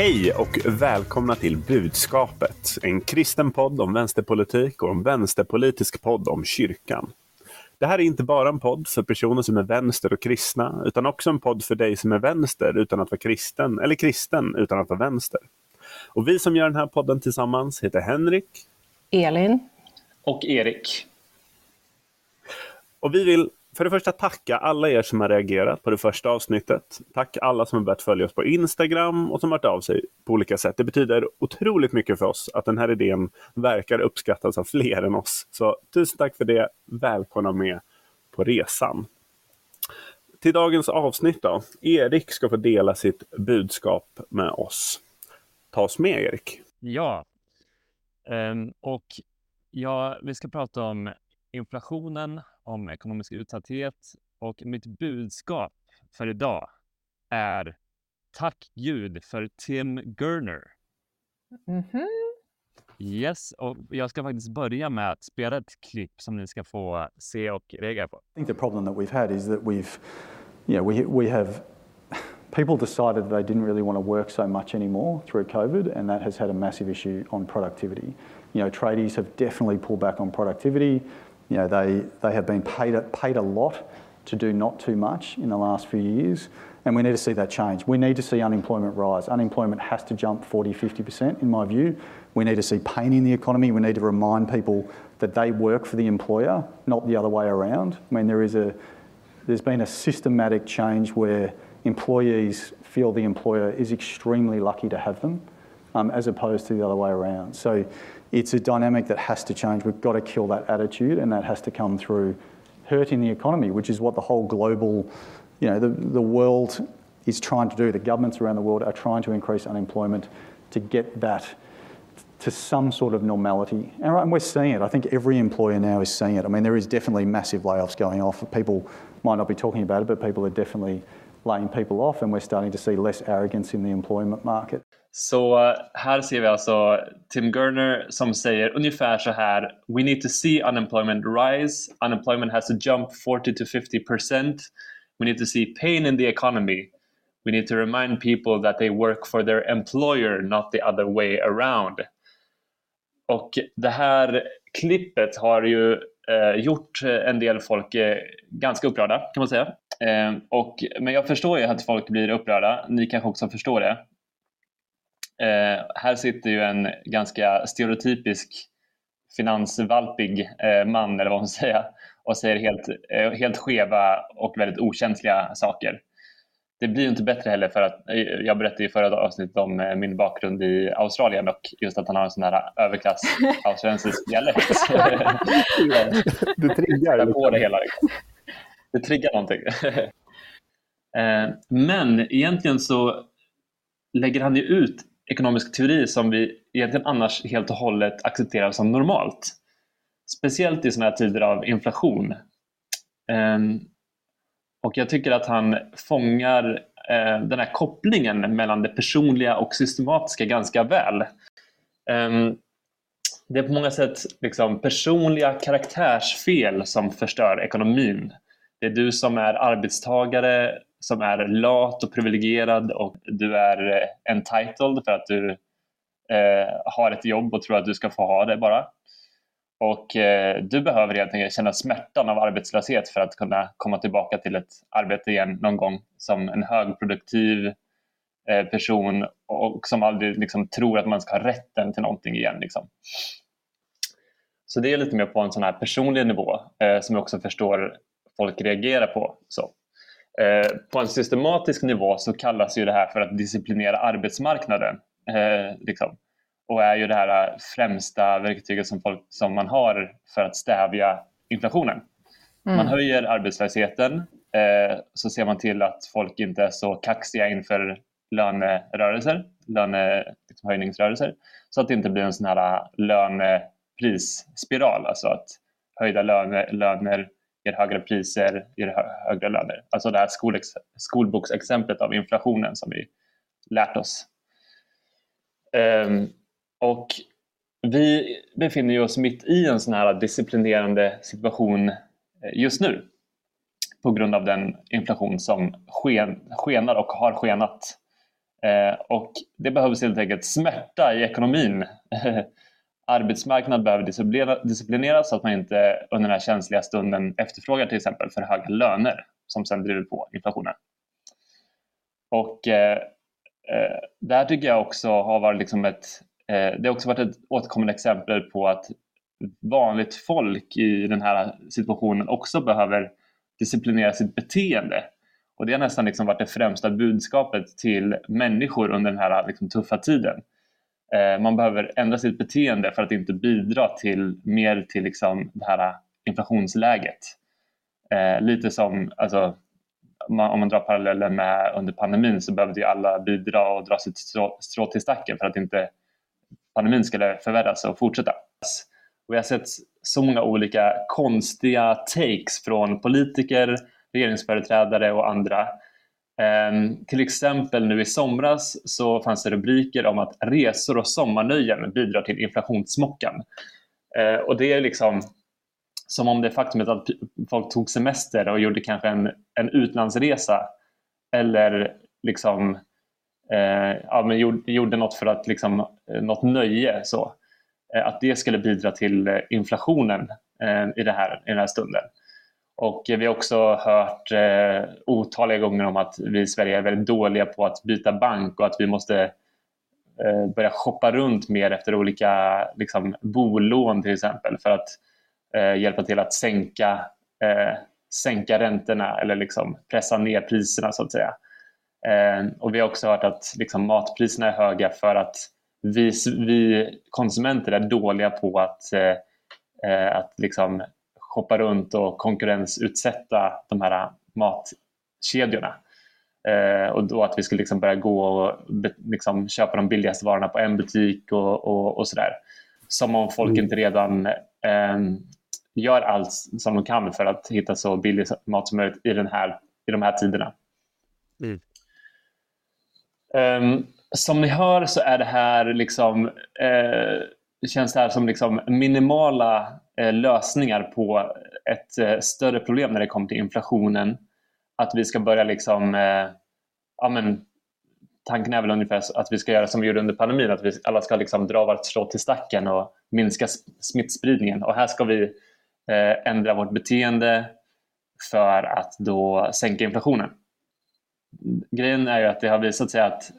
Hej och välkomna till Budskapet, en kristen podd om vänsterpolitik och en vänsterpolitisk podd om kyrkan. Det här är inte bara en podd för personer som är vänster och kristna, utan också en podd för dig som är vänster utan att vara kristen, eller kristen utan att vara vänster. Och vi som gör den här podden tillsammans heter Henrik, Elin och Erik. Och vi vill för det första tacka alla er som har reagerat på det första avsnittet. Tack alla som har börjat följa oss på Instagram och som har hört av sig på olika sätt. Det betyder otroligt mycket för oss att den här idén verkar uppskattas av fler än oss. Så tusen tack för det. Välkomna med på resan. Till dagens avsnitt då. Erik ska få dela sitt budskap med oss. Ta oss med Erik. Ja, um, och ja, vi ska prata om inflationen, om ekonomisk utsatthet och mitt budskap för idag är Tack Gud för Tim Gurner. Mm -hmm. Yes, och jag ska faktiskt börja med att spela ett klipp som ni ska få se och reagera på. I think the problem that we've had is that we've, you know, we, we have people decided that they didn't really want to work so much anymore through COVID, and that has had a massive issue on productivity. You know, tradies have definitely pulled back on productivity. You know, they, they have been paid, paid a lot to do not too much in the last few years, and we need to see that change. We need to see unemployment rise. Unemployment has to jump 40, 50% in my view. We need to see pain in the economy. We need to remind people that they work for the employer, not the other way around. I mean, there is a, there's been a systematic change where employees feel the employer is extremely lucky to have them, um, as opposed to the other way around. So it's a dynamic that has to change. We've got to kill that attitude, and that has to come through hurting the economy, which is what the whole global, you know, the, the world is trying to do. The governments around the world are trying to increase unemployment to get that to some sort of normality. And we're seeing it. I think every employer now is seeing it. I mean, there is definitely massive layoffs going off. People might not be talking about it, but people are definitely laying people off, and we're starting to see less arrogance in the employment market. Så eh, här ser vi alltså Tim Gurner som säger ungefär så här. We need to see unemployment rise. Unemployment has to jump 40 to 50 percent. We need to see pain in the economy. We need to remind people that they work for their employer, not the other way around. Och det här klippet har ju eh, gjort eh, en del folk eh, ganska upprörda kan man säga. Eh, och, men jag förstår ju att folk blir upprörda. Ni kanske också förstår det. Eh, här sitter ju en ganska stereotypisk finansvalpig eh, man, eller vad man ska säga, och säger helt, eh, helt skeva och väldigt okänsliga saker. Det blir inte bättre heller för att eh, jag berättade i förra avsnittet om eh, min bakgrund i Australien och just att han har en sån här överklass australiensisk dialekt. det triggar. på det hela. Liksom. Det triggar någonting. Eh, men egentligen så lägger han ju ut ekonomisk teori som vi egentligen annars helt och hållet accepterar som normalt. Speciellt i sådana här tider av inflation. Ehm, och jag tycker att han fångar eh, den här kopplingen mellan det personliga och systematiska ganska väl. Ehm, det är på många sätt liksom personliga karaktärsfel som förstör ekonomin. Det är du som är arbetstagare som är lat och privilegierad och du är eh, entitled för att du eh, har ett jobb och tror att du ska få ha det bara. Och eh, du behöver helt enkelt känna smärtan av arbetslöshet för att kunna komma tillbaka till ett arbete igen någon gång som en högproduktiv eh, person och som aldrig liksom, tror att man ska ha rätten till någonting igen. Liksom. Så det är lite mer på en sån här personlig nivå eh, som jag också förstår folk reagerar på. Så. Eh, på en systematisk nivå så kallas ju det här för att disciplinera arbetsmarknaden. Eh, liksom. Och är ju det här främsta verktyget som, folk, som man har för att stävja inflationen. Mm. Man höjer arbetslösheten eh, så ser man till att folk inte är så kaxiga inför lönerörelser, lönehöjningsrörelser, liksom så att det inte blir en sån här löneprisspiral, alltså att höjda löner, löner ger högre priser, ger högre löner. Alltså det här skolex, skolboksexemplet av inflationen som vi lärt oss. Um, och vi befinner oss mitt i en sån här disciplinerande situation eh, just nu på grund av den inflation som sken, skenar och har skenat Eh, och det behövs helt enkelt smärta i ekonomin. arbetsmarknad behöver disciplineras så att man inte under den här känsliga stunden efterfrågar till exempel för höga löner som sedan driver på inflationen. Och eh, eh, det här tycker jag också har varit liksom ett, eh, det har också varit ett återkommande exempel på att vanligt folk i den här situationen också behöver disciplinera sitt beteende. Och det har nästan liksom varit det främsta budskapet till människor under den här liksom tuffa tiden. Eh, man behöver ändra sitt beteende för att inte bidra till mer till liksom det här eh, inflationsläget. Eh, lite som, alltså, om man drar parallellen med under pandemin så behövde ju alla bidra och dra sitt strå, strå till stacken för att inte pandemin skulle förvärras och fortsätta. Och jag har sett så många olika konstiga takes från politiker, regeringsföreträdare och andra. Um, till exempel nu i somras så fanns det rubriker om att resor och sommarnöjen bidrar till inflationssmockan. Uh, och det är liksom som om det faktumet att folk tog semester och gjorde kanske en, en utlandsresa eller liksom eh, ja, men gjorde, gjorde något för att liksom, eh, något nöje så eh, att det skulle bidra till eh, inflationen eh, i, det här, i den här stunden. Och vi har också hört eh, otaliga gånger om att vi i Sverige är väldigt dåliga på att byta bank och att vi måste eh, börja shoppa runt mer efter olika liksom, bolån till exempel för att eh, hjälpa till att sänka, eh, sänka räntorna eller liksom pressa ner priserna så att säga. Eh, och vi har också hört att liksom, matpriserna är höga för att vi, vi konsumenter är dåliga på att, eh, eh att liksom shoppa runt och konkurrensutsätta de här matkedjorna. Eh, och då att vi skulle liksom börja gå och liksom köpa de billigaste varorna på en butik och, och, och sådär. Som om folk mm. inte redan eh, gör allt som de kan för att hitta så billig mat som möjligt i, den här, i de här tiderna. Mm. Um, som ni hör så är det här liksom, uh, känns det här som liksom minimala Eh, lösningar på ett eh, större problem när det kommer till inflationen. Att vi ska börja liksom, eh, ja, men, tanken är väl ungefär att vi ska göra som vi gjorde under pandemin, att vi alla ska liksom dra vårt strå till stacken och minska smittspridningen. Och här ska vi ändra vårt beteende för att då sänka inflationen. Grejen är ju att det har visat sig att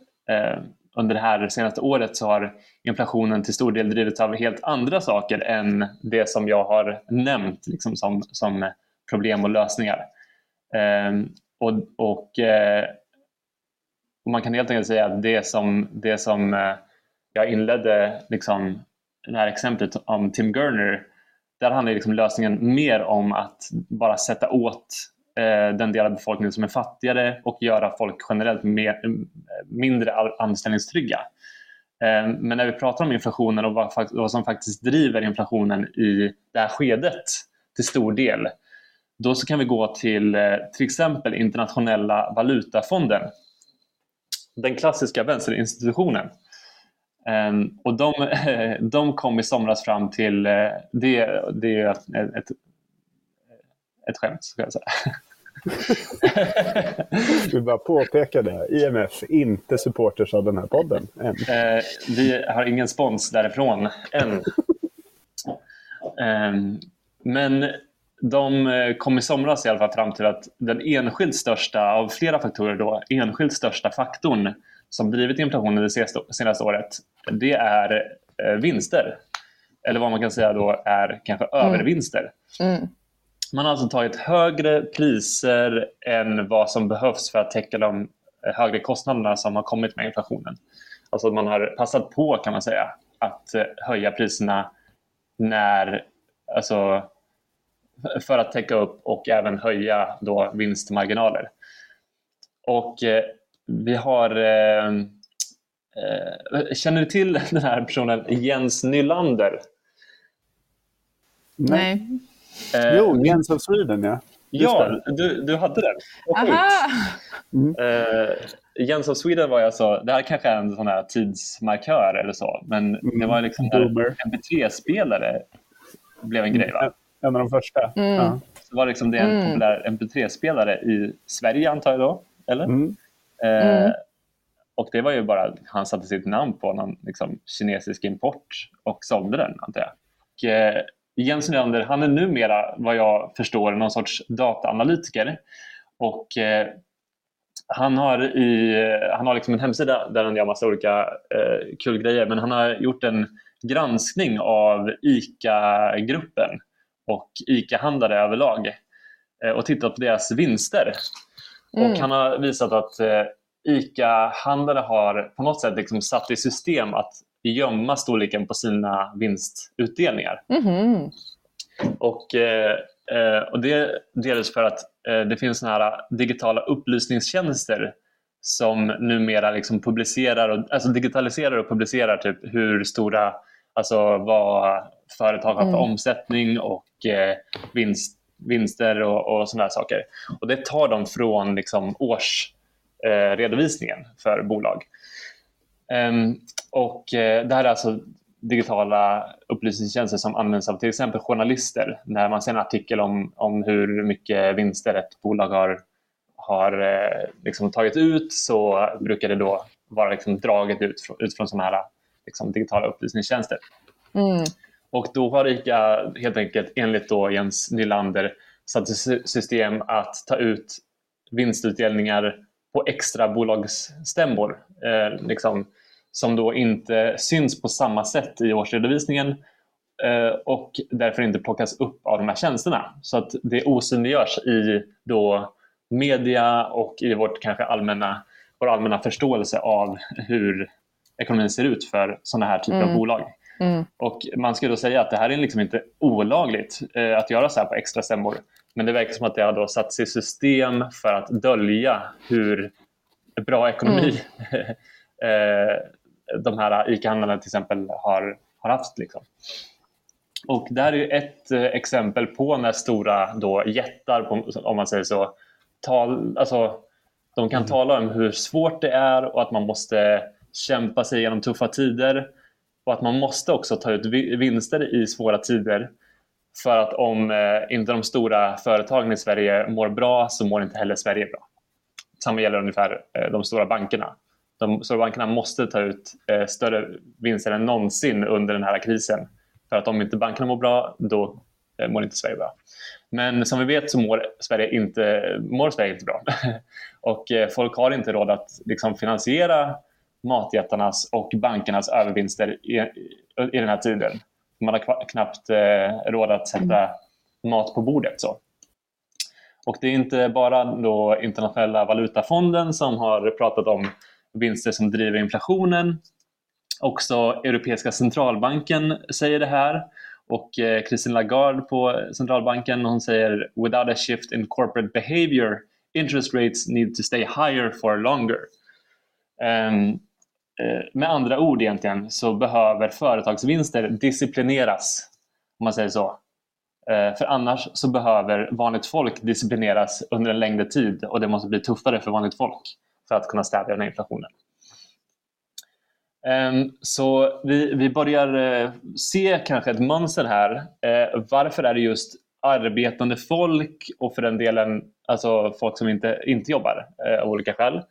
under det här senaste året så har inflationen till stor del drivits av helt andra saker än det som jag har nämnt liksom som, som problem och lösningar. Eh, och, och, eh, och, man kan helt enkelt säga att det som, det som eh, jag inledde liksom, det här exemplet om Tim Gurner där handlar liksom lösningen mer om att bara sätta åt Eh, den del av befolkningen som är fattigare och göra folk generellt mer, eh, mindre anställningstrygga. Eh, men när vi pratar om inflationen och vad, som faktiskt driver inflationen i det här skedet till stor del, då så kan vi gå till till exempel Internationella valutafonden. Den klassiska vänsterinstitutionen ehm, och de, de kom i somras fram till, det, det är ett, ett, ett skämt ska jag säga. Vill bara påpeka det. IMF, inte supporters av den här podden än. Uh, vi har ingen spons därifrån än. Um, men de eh, kom i somras i alla fall fram till att den enskilt största, av flera faktorer då, enskilt största faktorn som drivit inflationen det senaste året, det är eh, vinster. Eller vad man kan säga då är kanske mm. övervinster. Mm. Man har alltså tagit högre priser än vad som behövs för att täcka de eh, högre kostnaderna som har kommit med inflationen. Alltså man har passat på kan man säga att eh, höja priserna när, alltså, för att täcka upp och även höja då vinstmarginaler. Och vi har... Eh, eh, känner du till den här personen Jens Nylander? Nej. Eh, jo, Jens of Sweden, ja. ja, du, du hade den. Aha! Mm. Eh, Jens of Sweden var alltså, det här kanske är en sån här tidsmarkör eller så, men mm. det var liksom när MP3-spelare blev en grej va? En av de första. Mm. Ja. Så var liksom det en populär MP3-spelare i Sverige antar jag då, eller? Mm. Mm. och det var ju bara han satte sitt namn på någon liksom, kinesisk import och sålde den antar jag. Och, eh, Jens Nylander han är numera vad jag förstår någon sorts dataanalytiker och eh, han har, i, han har liksom en hemsida där han gör massa olika eh, kul grejer men han har gjort en granskning av ICA-gruppen och ICA-handlare överlag eh, och tittat på deras vinster. Mm. Och han har visat att eh, ICA-handlare har på något sätt liksom satt i system att gömma storleken på sina vinstutdelningar. Mm. Och, eh, eh, och det delvis för att eh, det finns såna här digitala upplysningstjänster som numera liksom publicerar och, alltså digitaliserar och publicerar typ hur stora, alltså vad företag har för mm. omsättning och eh, vinst, vinster och, och sådana saker. Och det tar de från liksom årsredovisningen eh, för bolag. Um, och eh, det här är alltså digitala upplysningstjänster som används av till exempel journalister. När man ser en artikel om, om hur mycket vinster ett bolag har, har eh, liksom tagit ut så brukar det då vara liksom draget ut, ut från sådana här liksom, digitala upplysningstjänster. Mm. Och då har ICA helt enkelt enligt då Jens Nylander satt i system att ta ut vinstutdelningar på extra bolagsstämmor. Eh, liksom, som då inte syns på samma sätt i årsredovisningen eh, och därför inte plockas upp av de här tjänsterna. Så att det osynliggörs i då media och i vårt kanske allmänna, vår allmänna förståelse av hur ekonomin ser ut för sådana här typer mm. av bolag. Mm. Och Man ska då säga att det här är liksom inte olagligt eh, att göra så här på extra stämmor. Men det verkar som att det har då satts i system för att dölja hur bra ekonomi mm. eh, de här ICA-handlarna till exempel har, har haft. Liksom. Och det här är ett eh, exempel på när stora då jättar, på, om man säger så, tal, alltså, de kan mm. tala om hur svårt det är och att man måste kämpa sig genom tuffa tider och att man måste också ta ut vinster i svåra tider. För att om eh, inte de stora företagen i Sverige mår bra så mår inte heller Sverige bra. Samma gäller ungefär eh, de stora bankerna de stora bankerna måste ta ut eh, större vinster än någonsin under den här krisen. För att om inte bankerna mår bra, då eh, mår inte Sverige bra. Men som vi vet så mår Sverige inte, mår Sverige inte bra. och eh, folk har inte råd att liksom, finansiera matjättarnas och bankernas övervinster i, i den här tiden. Man har knappt eh, råd att sätta mat på bordet. Så. Och det är inte bara då internationella valutafonden som har pratat om vinster som driver inflationen. Också Europeiska centralbanken säger det här och eh, Christine Lagarde på centralbanken hon säger “Without a shift in corporate behavior, interest rates need to stay higher for longer”. Um, med andra ord egentligen så behöver företagsvinster disciplineras, om man säger så. Eh, för annars så behöver vanligt folk disciplineras under en längre tid och det måste bli tuffare för vanligt folk för att kunna stävja den här inflationen. Ehm, så vi, vi börjar eh, se kanske ett mönster här. Eh, varför är det just arbetande folk och för den delen alltså folk som inte, inte jobbar eh, av olika skäl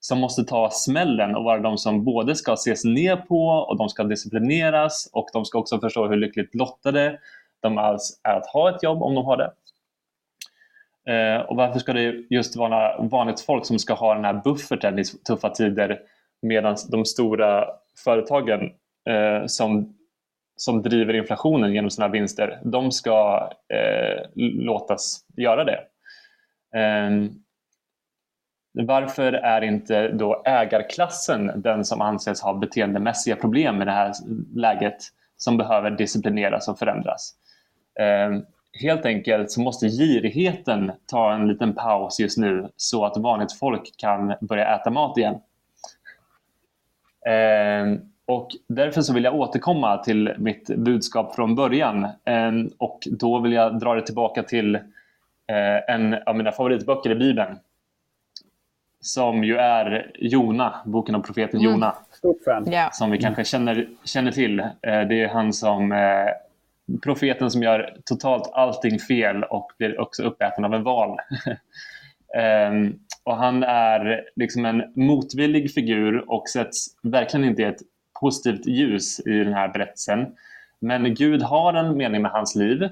som måste ta smällen och vara de som både ska ses ner på och de ska disciplineras och de ska också förstå hur lyckligt lottade de alls är att ha ett jobb om de har det. Eh, och varför ska det just vara vanligt folk som ska ha den här bufferten i tuffa tider medan de stora företagen eh, som, som driver inflationen genom sina vinster, de ska eh, låtas göra det. Eh, varför är inte då ägarklassen den som anses ha beteendemässiga problem i det här läget som behöver disciplineras och förändras? Ehm, Helt enkelt så måste girigheten ta en liten paus just nu så att vanligt folk kan börja äta mat igen. Eh, och därför så vill jag återkomma till mitt budskap från början. Eh, och då vill jag dra det tillbaka till eh, en av mina favoritböcker i Bibeln. Som ju är Jona, boken om profeten mm. Jona. Stort fan. Yeah. Som vi kanske känner, känner till. Eh, det är han som eh, profeten som gör totalt allting fel och blir också uppäten av en val. um, och han är liksom en motvillig figur och sätts verkligen inte i ett positivt ljus i den här berättelsen. Men Gud har en mening med hans liv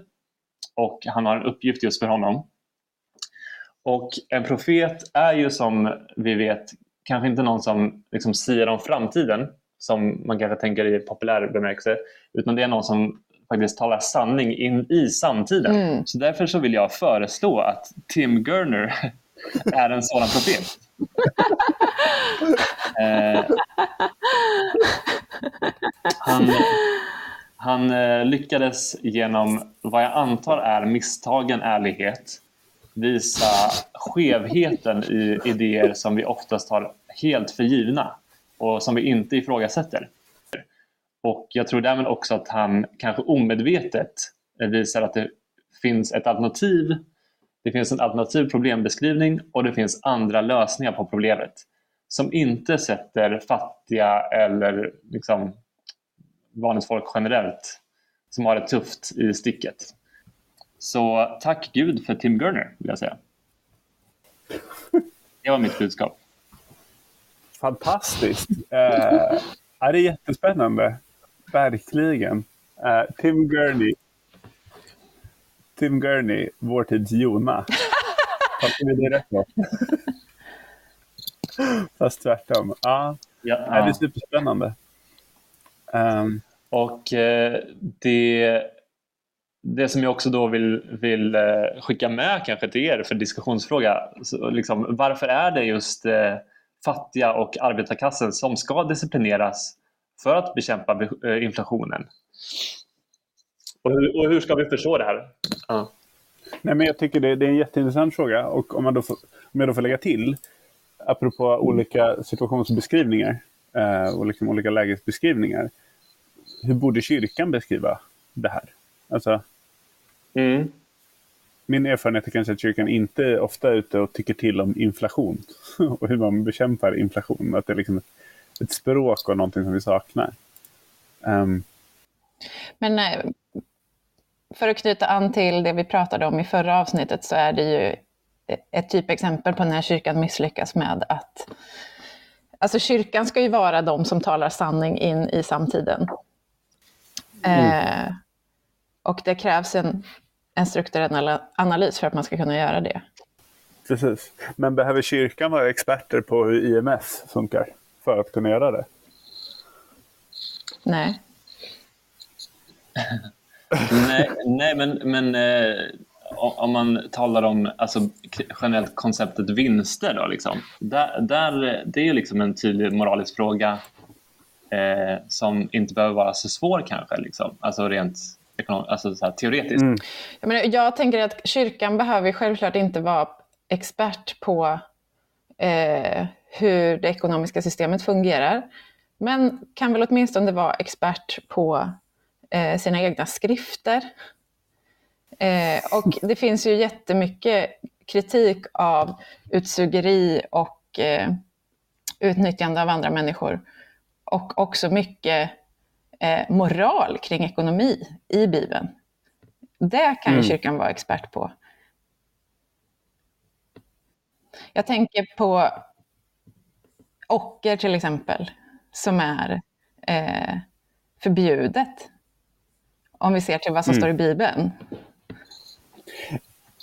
och han har en uppgift just för honom. Och en profet är ju som vi vet kanske inte någon som liksom siar om framtiden som man kanske tänker i populär bemärkelse utan det är någon som faktiskt talar sanning in i samtiden. Mm. Så därför så vill jag föreslå att Tim Gurner är en sådan profet. eh, han, han eh, lyckades genom vad jag antar är misstagen ärlighet visa skevheten i idéer som vi oftast har helt för givna och som vi inte ifrågasätter. Och jag tror därmed också att han kanske omedvetet visar att det finns ett alternativ. Det finns en alternativ problembeskrivning och det finns andra lösningar på problemet som inte sätter fattiga eller liksom vanligt folk generellt som har det tufft i sticket. Så tack Gud för Tim Gurner, vill jag säga. Det var mitt budskap. Fantastiskt. Eh, det är jättespännande. Verkligen. Uh, Tim Gurney. Tim Gurney, vår tids Jona. Fattar vi det rätt då? Fast tvärtom. Ja, ja, ja. det är superspännande. Um, och eh, det, det som jag också då vill, vill eh, skicka med kanske till er för diskussionsfråga. Så, liksom, varför är det just eh, fattiga och arbetarklassen som ska disciplineras för att bekämpa eh, inflationen. Och hur, och hur ska vi förstå det här? Ja. Nej, men jag tycker det, det, är en jätteintressant fråga och om, man då får, om jag då får lägga till, apropå olika situationsbeskrivningar eh, och liksom olika lägesbeskrivningar. Hur borde kyrkan beskriva det här? Alltså, mm. Min erfarenhet är kanske att kyrkan inte ofta är ute och tycker till om inflation och hur man bekämpar inflation. Att det är liksom ett språk och någonting som vi saknar. Um. Men eh, för att knyta an till det vi pratade om i förra avsnittet så är det ju ett typexempel på när kyrkan misslyckas med att Alltså kyrkan ska ju vara de som talar sanning in i samtiden. Mm. Eh, och det krävs en, en strukturell analys för att man ska kunna göra det. Precis. Men behöver kyrkan vara experter på hur IMF funkar? För att kunna göra det? Nej. nej, nej, men, men eh, om man talar om alltså, generellt konceptet vinster, då, liksom, där, där, det är ju liksom en tydlig moralisk fråga eh, som inte behöver vara så svår kanske, liksom. alltså rent alltså, så här, teoretiskt. Mm. Jag, menar, jag tänker att kyrkan behöver självklart inte vara expert på eh, hur det ekonomiska systemet fungerar. Men kan väl åtminstone vara expert på eh, sina egna skrifter. Eh, och det finns ju jättemycket kritik av utsugeri och eh, utnyttjande av andra människor. Och också mycket eh, moral kring ekonomi i Bibeln. Det kan ju mm. kyrkan vara expert på. Jag tänker på ocker till exempel, som är eh, förbjudet. Om vi ser till vad som mm. står i Bibeln.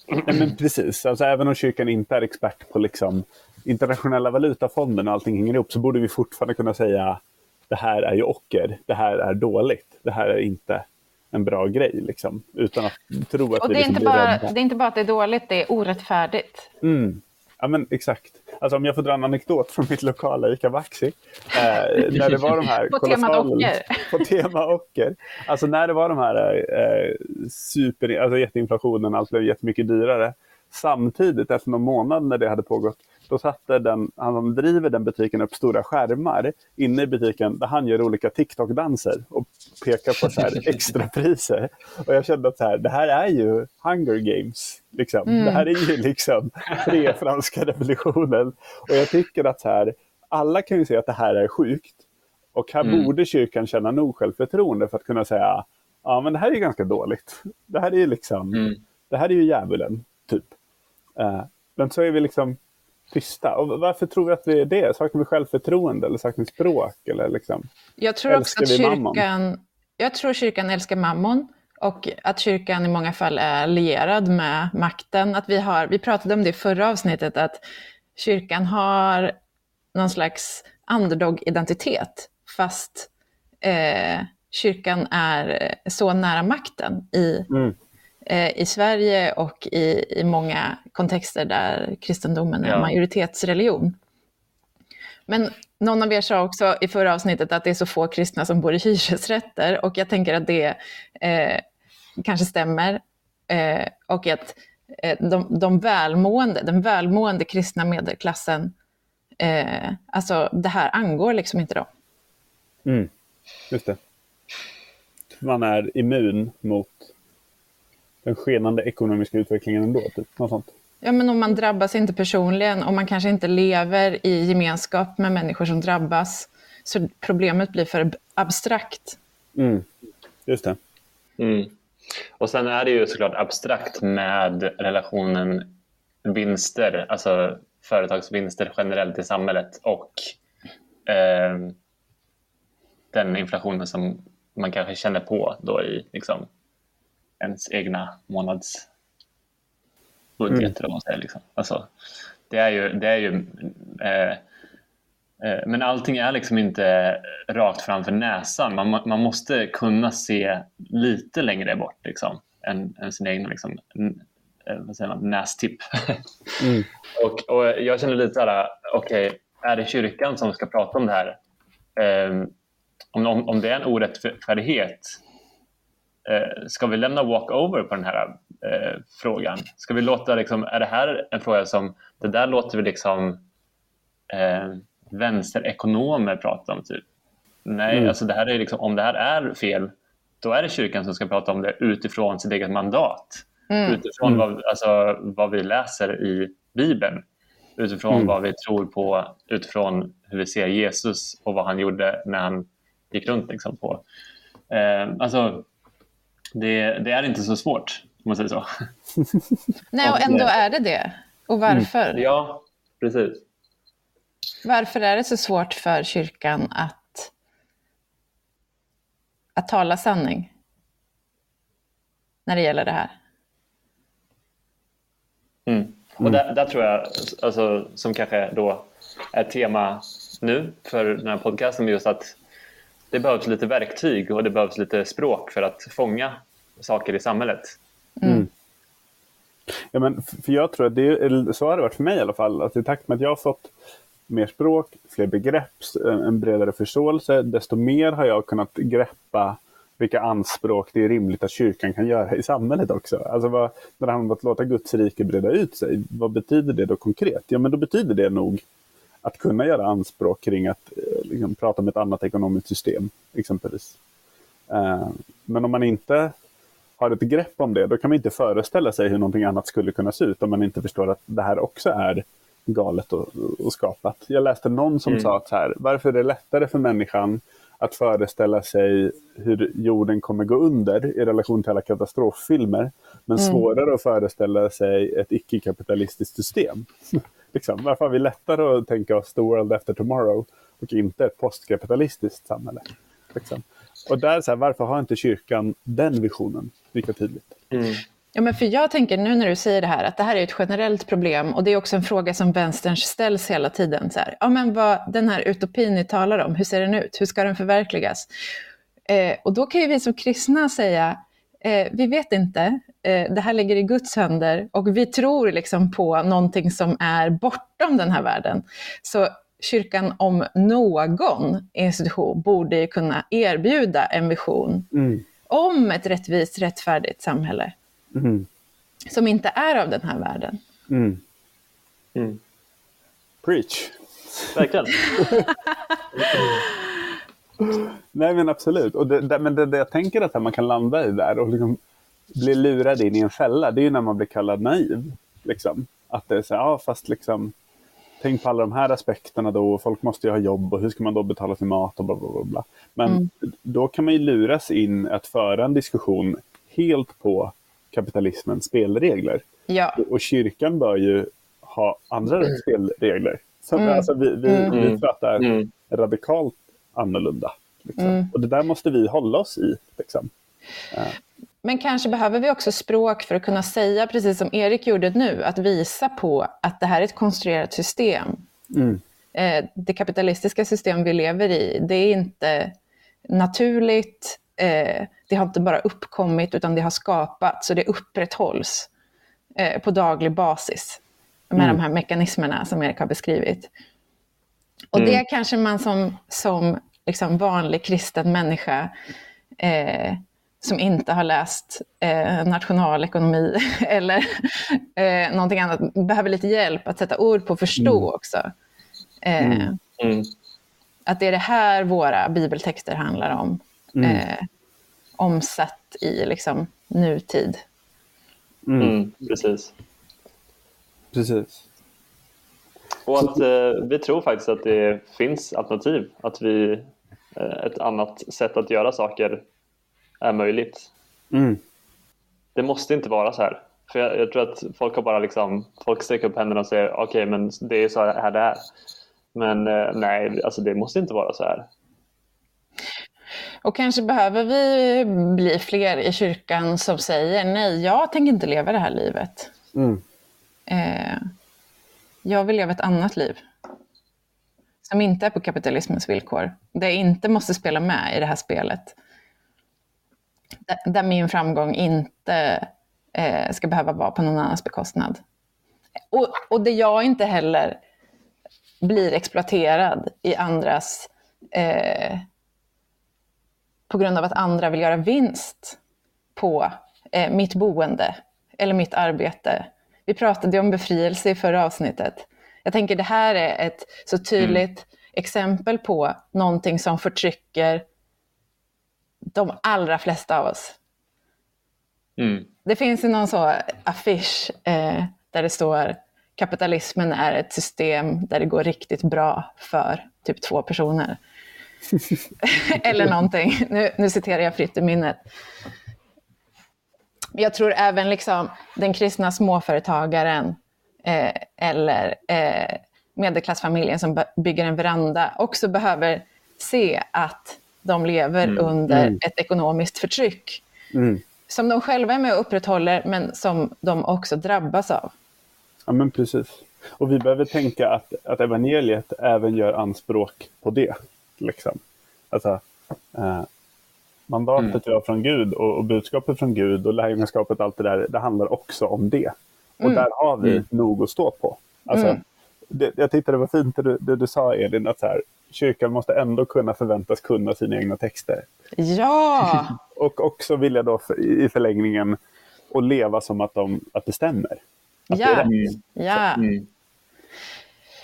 Nej, men precis, alltså, även om kyrkan inte är expert på liksom, internationella valutafonden och allting hänger ihop så borde vi fortfarande kunna säga det här är ju ocker, det här är dåligt, det här är inte en bra grej. Liksom, utan att tro att och det, är liksom inte bara, det är inte bara att det är dåligt, det är orättfärdigt. Mm. Ja, men exakt. Alltså om jag får dra en anekdot från mitt lokala ICA Maxi. Eh, när det var de här på temat ocker. På tema ocker. Alltså när det var de här eh, super, alltså jätteinflationen, allt blev jättemycket dyrare. Samtidigt, efter någon månad när det hade pågått, då satte den, han som driver den butiken upp stora skärmar inne i butiken där han gör olika TikTok-danser och pekar på så här extrapriser. Och jag kände att så här, det här är ju Hunger Games. Liksom. Mm. Det här är ju liksom tre franska revolutionen. Och jag tycker att så här, alla kan ju se att det här är sjukt. Och här mm. borde kyrkan känna nog självförtroende för att kunna säga ja men det här är ganska dåligt. Det här är ju liksom, mm. det här är ju djävulen, typ. Uh, men så är vi liksom tysta. Och varför tror vi att vi är det? Saknar vi självförtroende eller saknar vi språk? Eller liksom? Jag tror också att kyrkan, jag tror kyrkan älskar mammon och att kyrkan i många fall är lierad med makten. Att vi, har, vi pratade om det i förra avsnittet, att kyrkan har någon slags underdog-identitet, fast eh, kyrkan är så nära makten i, mm. Eh, i Sverige och i, i många kontexter där kristendomen är ja. majoritetsreligion. Men någon av er sa också i förra avsnittet att det är så få kristna som bor i hyresrätter och jag tänker att det eh, kanske stämmer. Eh, och att eh, de, de välmående, den välmående kristna medelklassen, eh, alltså det här angår liksom inte dem. Mm, just det. Man är immun mot den skenande ekonomiska utvecklingen ändå, typ. Något sånt. Ja, men om man drabbas inte personligen och man kanske inte lever i gemenskap med människor som drabbas, så problemet blir för abstrakt. Mm. Just det. Mm. Och sen är det ju såklart abstrakt med relationen vinster, alltså företagsvinster generellt i samhället och eh, den inflationen som man kanske känner på då i liksom, ens egna månads budget. Mm. Säger, liksom. alltså, det är ju, det är ju eh, eh, men allting är liksom inte rakt framför näsan. Man, man måste kunna se lite längre bort liksom, än, än sin egen liksom, eh, vad säger man, nästipp. Mm. och, och jag känner lite så här, okej, okay, är det kyrkan som ska prata om det här? Um, om, om, om det är en orättfärdighet, uh, ska vi lämna walkover på den här eh, frågan. Ska vi låta, liksom, är det här en fråga som, det där låter vi liksom eh, vänsterekonomer prata om typ. Nej, mm. alltså det här är liksom, om det här är fel, då är det kyrkan som ska prata om det utifrån sitt eget mandat. Mm. Utifrån mm. Vad, alltså, vad vi läser i Bibeln. Utifrån mm. vad vi tror på, utifrån hur vi ser Jesus och vad han gjorde när han gick runt. Liksom, på. Eh, alltså, det, det, är inte så svårt om man säger så. Nej, och ändå är det det. Och varför? Mm. Ja, precis. Varför är det så svårt för kyrkan att, att tala sanning när det gäller det här? Mm. Och där, där, tror jag, alltså, som kanske då är tema nu för den här podcasten, just att det behövs lite verktyg och det behövs lite språk för att fånga saker i samhället. Mm. mm. Ja, men för jag tror att det, så har det varit för mig i alla fall. Att I takt med att jag har fått mer språk, fler begrepp, en bredare förståelse, desto mer har jag kunnat greppa vilka anspråk det är rimligt att kyrkan kan göra i samhället också. Alltså vad, när det handlar om att låta Guds rike breda ut sig, vad betyder det då konkret? Ja, men då betyder det nog att kunna göra anspråk kring att eh, liksom, prata om ett annat ekonomiskt system, exempelvis. Uh, men om man inte har ett grepp om det, då kan man inte föreställa sig hur någonting annat skulle kunna se ut om man inte förstår att det här också är galet och, och skapat. Jag läste någon som mm. sa att så här, varför är det lättare för människan att föreställa sig hur jorden kommer gå under i relation till alla katastroffilmer, men mm. svårare att föreställa sig ett icke-kapitalistiskt system. liksom, varför har vi lättare att tänka oss the world after tomorrow och inte ett postkapitalistiskt samhälle? Liksom. Och där, så här, varför har inte kyrkan den visionen lika tydligt? Mm. Ja, men för jag tänker nu när du säger det här, att det här är ett generellt problem och det är också en fråga som vänstern ställs hela tiden. Så här, ja, men vad, den här utopin ni talar om, hur ser den ut? Hur ska den förverkligas? Eh, och då kan ju vi som kristna säga, eh, vi vet inte, eh, det här ligger i Guds händer och vi tror liksom på någonting som är bortom den här världen. Så kyrkan om någon institution borde kunna erbjuda en vision mm. om ett rättvist, rättfärdigt samhälle. Mm. Som inte är av den här världen. Mm. mm. Preach. Verkligen. Nej men absolut. Och det, det, men det, det jag tänker att man kan landa i där och liksom bli lurad in i en fälla, det är ju när man blir kallad naiv. Liksom. Att det är så ja fast liksom tänk på alla de här aspekterna då, folk måste ju ha jobb och hur ska man då betala sin mat och bla bla bla. Men mm. då kan man ju luras in att föra en diskussion helt på kapitalismens spelregler. Ja. Och kyrkan bör ju ha andra spelregler. Så, Mm. alltså, vi, vi, Mm. vi pratar Mm. radikalt annorlunda. Liksom. Mm. Och det där måste vi hålla oss i. Liksom. Men kanske behöver vi också språk för att kunna säga, precis som Erik gjorde nu, att visa på att det här är ett konstruerat system. Mm. Eh, det kapitalistiska system vi lever i, det är inte naturligt, eh, det har inte bara uppkommit utan det har skapats och det upprätthålls eh, på daglig basis med Mm. de här mekanismerna som Erik har beskrivit. Och Mm. det kanske man som, som liksom vanlig kristen människa eh, som inte har läst eh, nationalekonomi eller eh, någonting annat behöver lite hjälp att sätta ord på och förstå Mm. också. Eh, Mm. Mm. Att det är det här våra bibeltexter handlar om. Mm. Eh, omsatt i liksom, nutid. Mm. Mm. Precis. Precis. Och att eh, vi tror faktiskt att det finns alternativ. Att vi, ett annat sätt att göra saker är möjligt. Mm. Det måste inte vara så här. För jag, jag tror att folk har bara liksom, folk sträcker upp händerna och säger okej, men det är så här det är. Men eh, nej, alltså det måste inte vara så här. Och kanske behöver vi bli fler i kyrkan som säger nej, jag tänker inte leva det här livet. Mm. Eh, jag vill leva ett annat liv. Som inte är på kapitalismens villkor. Där jag inte måste spela med i det här spelet. Där, där min framgång inte eh, ska behöva vara på någon annans bekostnad. Och, och där jag inte heller blir exploaterad i andras... Eh, på grund av att andra vill göra vinst på eh, mitt boende eller mitt arbete. Vi pratade ju om befrielse i förra avsnittet. Jag tänker det här är ett så tydligt exempel på någonting som förtrycker de allra flesta av oss. Mm. Det finns ju någon så affisch eh, där det står kapitalismen är ett system där det går riktigt bra för typ två personer. Eller någonting. Nu, nu citerar jag fritt ur minnet. Jag tror även liksom den kristna småföretagaren eh, eller eh, medelklassfamiljen som by- bygger en veranda också behöver se att de lever Mm. under Mm. ett ekonomiskt förtryck Mm. som de själva är med och upprätthåller, men som de också drabbas av. Ja, men precis. Och vi behöver tänka att, att evangeliet även gör anspråk på det. Liksom. Alltså, eh, mandatet Mm. vi har från Gud och, och budskapet från Gud och lärjungaskapet, allt det där, det handlar också om det. Och Mm. där har vi Mm. nog att stå på. Alltså, Mm. det, jag tyckte det var fint det du, du sa Elin, att så här, kyrkan måste ändå kunna förväntas kunna sina egna texter. Ja, Och också vilja då för, i förlängningen att leva som att, de, att det stämmer. Att det är ja, ja. Mm.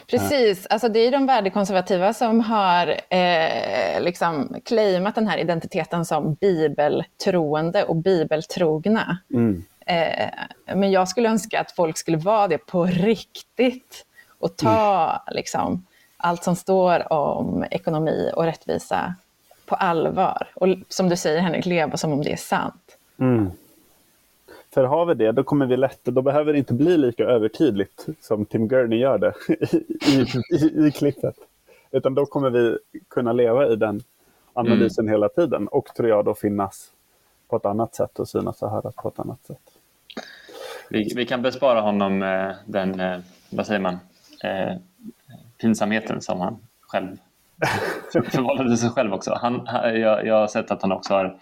precis. Alltså det är de värdekonservativa som har eh, liksom claimat den här identiteten som bibeltroende och bibeltrogna. Mm. Eh, men jag skulle önska att folk skulle vara det på riktigt och ta liksom, allt som står om ekonomi och rättvisa på allvar. Och som du säger Henrik, leva som om det är sant. Mm. För har vi det, då kommer vi lätt, då behöver det inte bli lika övertydligt som Tim Gurney gör det i, i, i klippet. Utan då kommer vi kunna leva i den analysen hela tiden och tror jag då finnas på ett annat sätt och synas och höras på ett annat sätt. Vi, vi kan bespara honom eh, den, eh, vad säger man, eh, pinsamheten som han själv förvållade sig själv också. Han, jag, jag har sett att han också har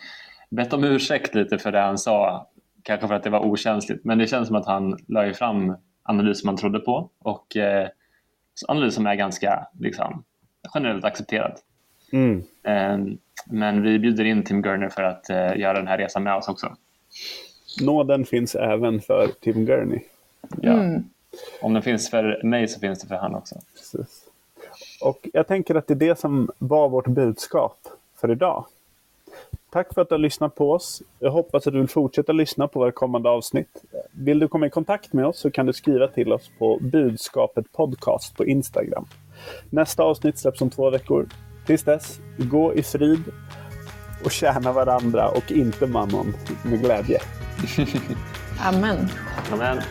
bett om ursäkt lite för det han sa, kanske för att det var okänsligt, men det känns som att han la fram analys som han trodde på och eh, analys som är ganska liksom, generellt accepterad. Mm. Eh, men vi bjuder in Tim Gurner för att eh, göra den här resan med oss också. Nåden finns även för Tim Gurney. Ja. Mm. Om den finns för mig så finns det för han också. Precis. Och jag tänker att det är det som var vårt budskap för idag. Tack för att du har lyssnat på oss. Jag hoppas att du vill fortsätta lyssna på våra kommande avsnitt. Vill du komma i kontakt med oss så kan du skriva till oss på budskapet podcast på Instagram. Nästa avsnitt släpps om två veckor. Tills dess, gå i frid och tjäna varandra och inte mammon med glädje. Amen. Amen.